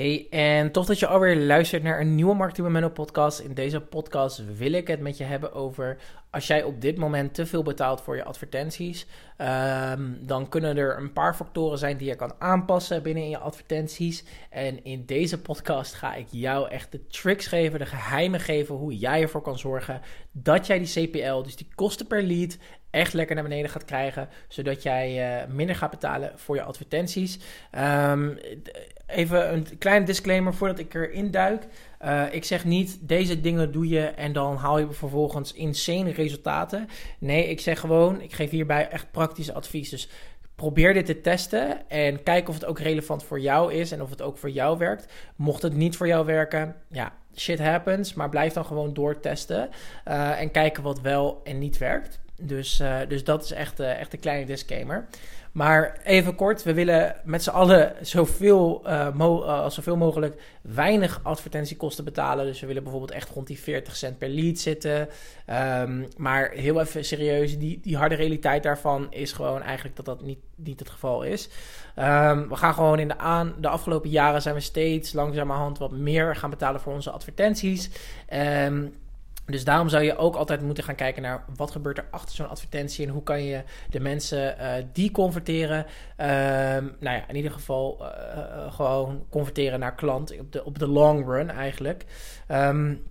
Hey, en toch dat je alweer luistert naar een nieuwe Marketing met Menno podcast. In deze podcast wil ik het met je hebben over als jij op dit moment te veel betaalt voor je advertenties, ehm, dan kunnen er een paar factoren zijn die je kan aanpassen binnen in je advertenties. En in deze podcast ga ik jou echt de tricks geven, de geheimen geven hoe jij ervoor kan zorgen dat jij die CPL, dus die kosten per lead, echt lekker naar beneden gaat krijgen, zodat jij uh, minder gaat betalen voor je advertenties. Um, even een kleine disclaimer voordat ik erin duik. Uh, ik zeg niet, deze dingen doe je en dan haal je vervolgens insane resultaten. Nee, ik zeg gewoon, ik geef hierbij echt praktisch advies. Dus probeer dit te testen en kijk of het ook relevant voor jou is en of het ook voor jou werkt. Mocht het niet voor jou werken, ja, shit happens, maar blijf dan gewoon doortesten uh, en kijken wat wel en niet werkt. Dus, uh, dus dat is echt, uh, echt een kleine disclaimer. Maar even kort, we willen met z'n allen zoveel, zoveel mogelijk weinig advertentiekosten betalen. Dus we willen bijvoorbeeld echt rond die 40 cent per lead zitten. Um, maar heel even serieus, die, die harde realiteit daarvan is gewoon eigenlijk dat dat niet, het geval is. Um, we gaan gewoon in de, aan, de afgelopen jaren zijn we steeds langzamerhand wat meer gaan betalen voor onze advertenties. Um, dus daarom zou je ook altijd moeten gaan kijken naar wat gebeurt er achter zo'n advertentie en hoe kan je de mensen uh, die converteren. Uh, nou ja, in ieder geval uh, gewoon converteren naar klant op de, op de long run eigenlijk. Um,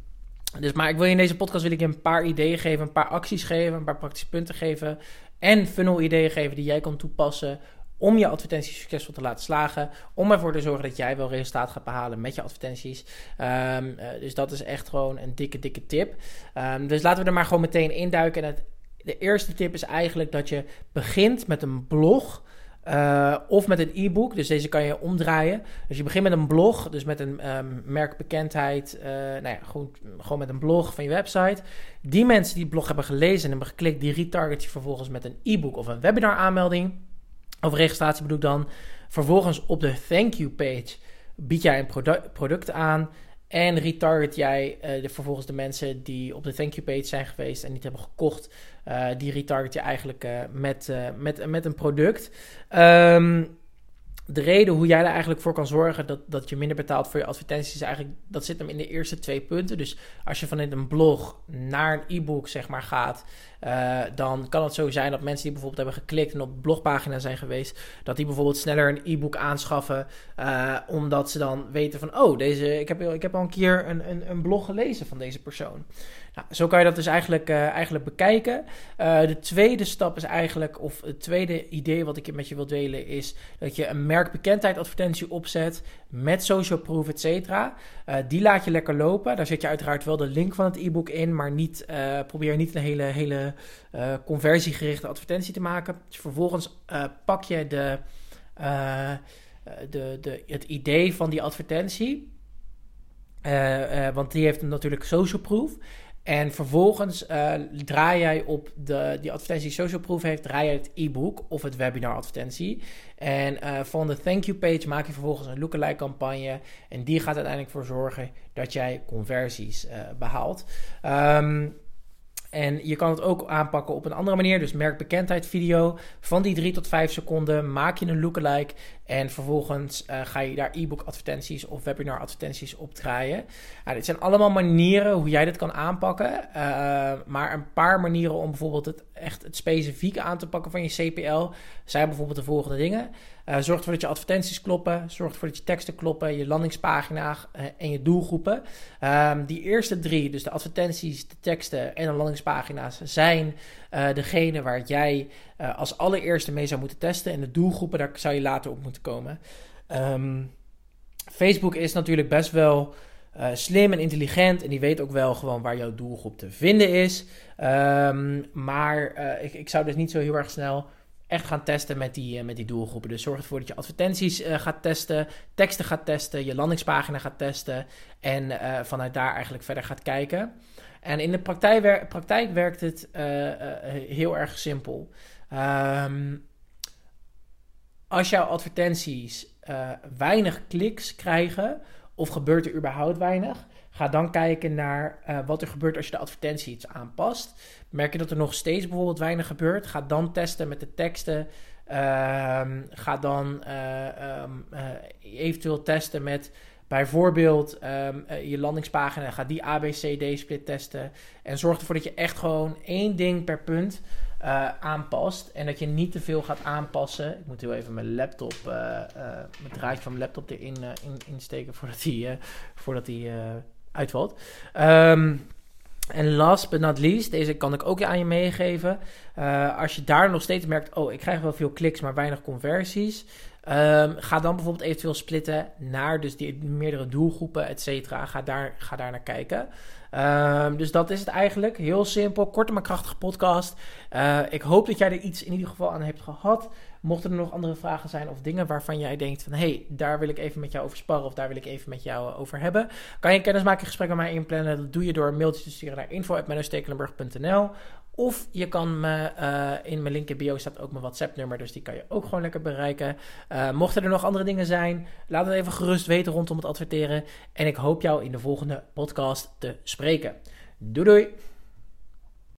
dus, maar ik wil je in deze podcast wil ik je een paar ideeën geven, een paar acties geven, een paar praktische punten geven en funnel ideeën geven die jij kan toepassen om je advertenties succesvol te laten slagen. Om ervoor te zorgen dat jij wel resultaat gaat behalen met je advertenties. Um, uh, dus dat is echt gewoon een dikke, dikke tip. Um, dus laten we er maar gewoon meteen induiken. En het, de eerste tip is eigenlijk dat je begint met een blog. Uh, of met een e-book, dus deze kan je omdraaien. Dus je begint met een blog, dus met een um, merkbekendheid, uh, nou ja, gewoon, gewoon met een blog van je website. Die mensen die het blog hebben gelezen en hebben geklikt, die retarget je vervolgens met een e-book of een webinar aanmelding. Of registratie bedoel ik dan. Vervolgens op de thank you page bied jij een produ product aan. En retarget jij uh, de, vervolgens de mensen die op de thank you page zijn geweest en niet hebben gekocht. Uh, die retarget je eigenlijk uh, met, met, met een product. Um, de reden hoe jij er eigenlijk voor kan zorgen dat, dat je minder betaalt voor je advertenties, eigenlijk, dat zit hem in de eerste twee punten. Dus als je vanuit een blog naar een e-book zeg maar, gaat, uh, dan kan het zo zijn dat mensen die bijvoorbeeld hebben geklikt en op blogpagina zijn geweest, dat die bijvoorbeeld sneller een e-book aanschaffen, uh, omdat ze dan weten van, oh, deze, ik, heb, ik heb al een keer een, een, een blog gelezen van deze persoon. Nou, zo kan je dat dus eigenlijk, uh, eigenlijk bekijken. De tweede stap is eigenlijk, of het tweede idee wat ik met je wil delen, is dat je een merkbekendheid advertentie opzet met social proof, et cetera. Die laat je lekker lopen. Daar zet je uiteraard wel de link van het e-book in, maar niet, probeer niet een hele, hele conversiegerichte advertentie te maken. Dus vervolgens pak je de, de, de, het idee van die advertentie. want die heeft natuurlijk social proof. En vervolgens draai jij op de, die advertentie social proof heeft, draai je het e-book of het webinar advertentie. En van de thank you page maak je vervolgens een lookalike campagne. En die gaat uiteindelijk voor zorgen dat jij conversies behaalt. Um, en je kan het ook aanpakken op een andere manier. Dus merkbekendheid video van die 3 tot 5 seconden. Maak je een lookalike. En vervolgens uh, ga je daar e-book advertenties of webinar advertenties op draaien. Nou, dit zijn allemaal manieren hoe jij dit kan aanpakken. Uh, maar een paar manieren om bijvoorbeeld het echt het specifieke aan te pakken van je CPL zijn bijvoorbeeld de volgende dingen. Uh, zorg ervoor dat je advertenties kloppen. Zorg ervoor dat je teksten kloppen, je landingspagina en je doelgroepen. Um, die eerste drie, dus de advertenties, de teksten en de landingspagina's, zijn degene waar jij als allereerste mee zou moeten testen. En de doelgroepen, daar zou je later op moeten komen. Um, Facebook is natuurlijk best wel uh, slim en intelligent. En die weet ook wel gewoon waar jouw doelgroep te vinden is. Um, maar uh, ik, ik, zou dus niet zo heel erg snel echt gaan testen met die, uh, met die doelgroepen. Dus zorg ervoor dat je advertenties gaat testen, teksten gaat testen, je landingspagina gaat testen. En vanuit daar eigenlijk verder gaat kijken. En in de praktijk, praktijk werkt het heel erg simpel. Um, als jouw advertenties weinig kliks krijgen of gebeurt er überhaupt weinig? Ga dan kijken naar uh, wat er gebeurt als je de advertentie iets aanpast. Merk je dat er nog steeds bijvoorbeeld weinig gebeurt? Ga dan testen met de teksten. Uh, ga dan uh, um, eventueel testen met Bijvoorbeeld um, je landingspagina, ga die ABCD split testen. En zorg ervoor dat je echt gewoon één ding per punt uh, aanpast. En dat je niet te veel gaat aanpassen. Ik moet heel even mijn laptop, uh, draadje van mijn laptop erin in, insteken voordat hij voordat die, uitvalt. Um, en last but not least, deze kan ik ook aan je meegeven. als je daar nog steeds merkt, oh, ik krijg wel veel kliks, maar weinig conversies. Um, ga dan bijvoorbeeld eventueel splitten naar dus die meerdere doelgroepen, et cetera. Ga daar, ga daar naar kijken. Um, dus dat is het eigenlijk. Heel simpel, korte maar krachtige podcast. Uh, ik hoop dat jij er iets in ieder geval aan hebt gehad. Mochten er nog andere vragen zijn of dingen waarvan jij denkt van... hey, daar wil ik even met jou over sparren of daar wil ik even met jou over hebben... kan je een kennismakingsgesprek met mij inplannen. Dat doe je door een mailtje te sturen naar info.mennostekelenburg.nl of je kan me uh, in mijn link in bio staat ook mijn WhatsApp-nummer, dus die kan je ook gewoon lekker bereiken. Uh, mochten er nog andere dingen zijn, laat het even gerust weten rondom het adverteren. En ik hoop jou in de volgende podcast te spreken. Doei doei!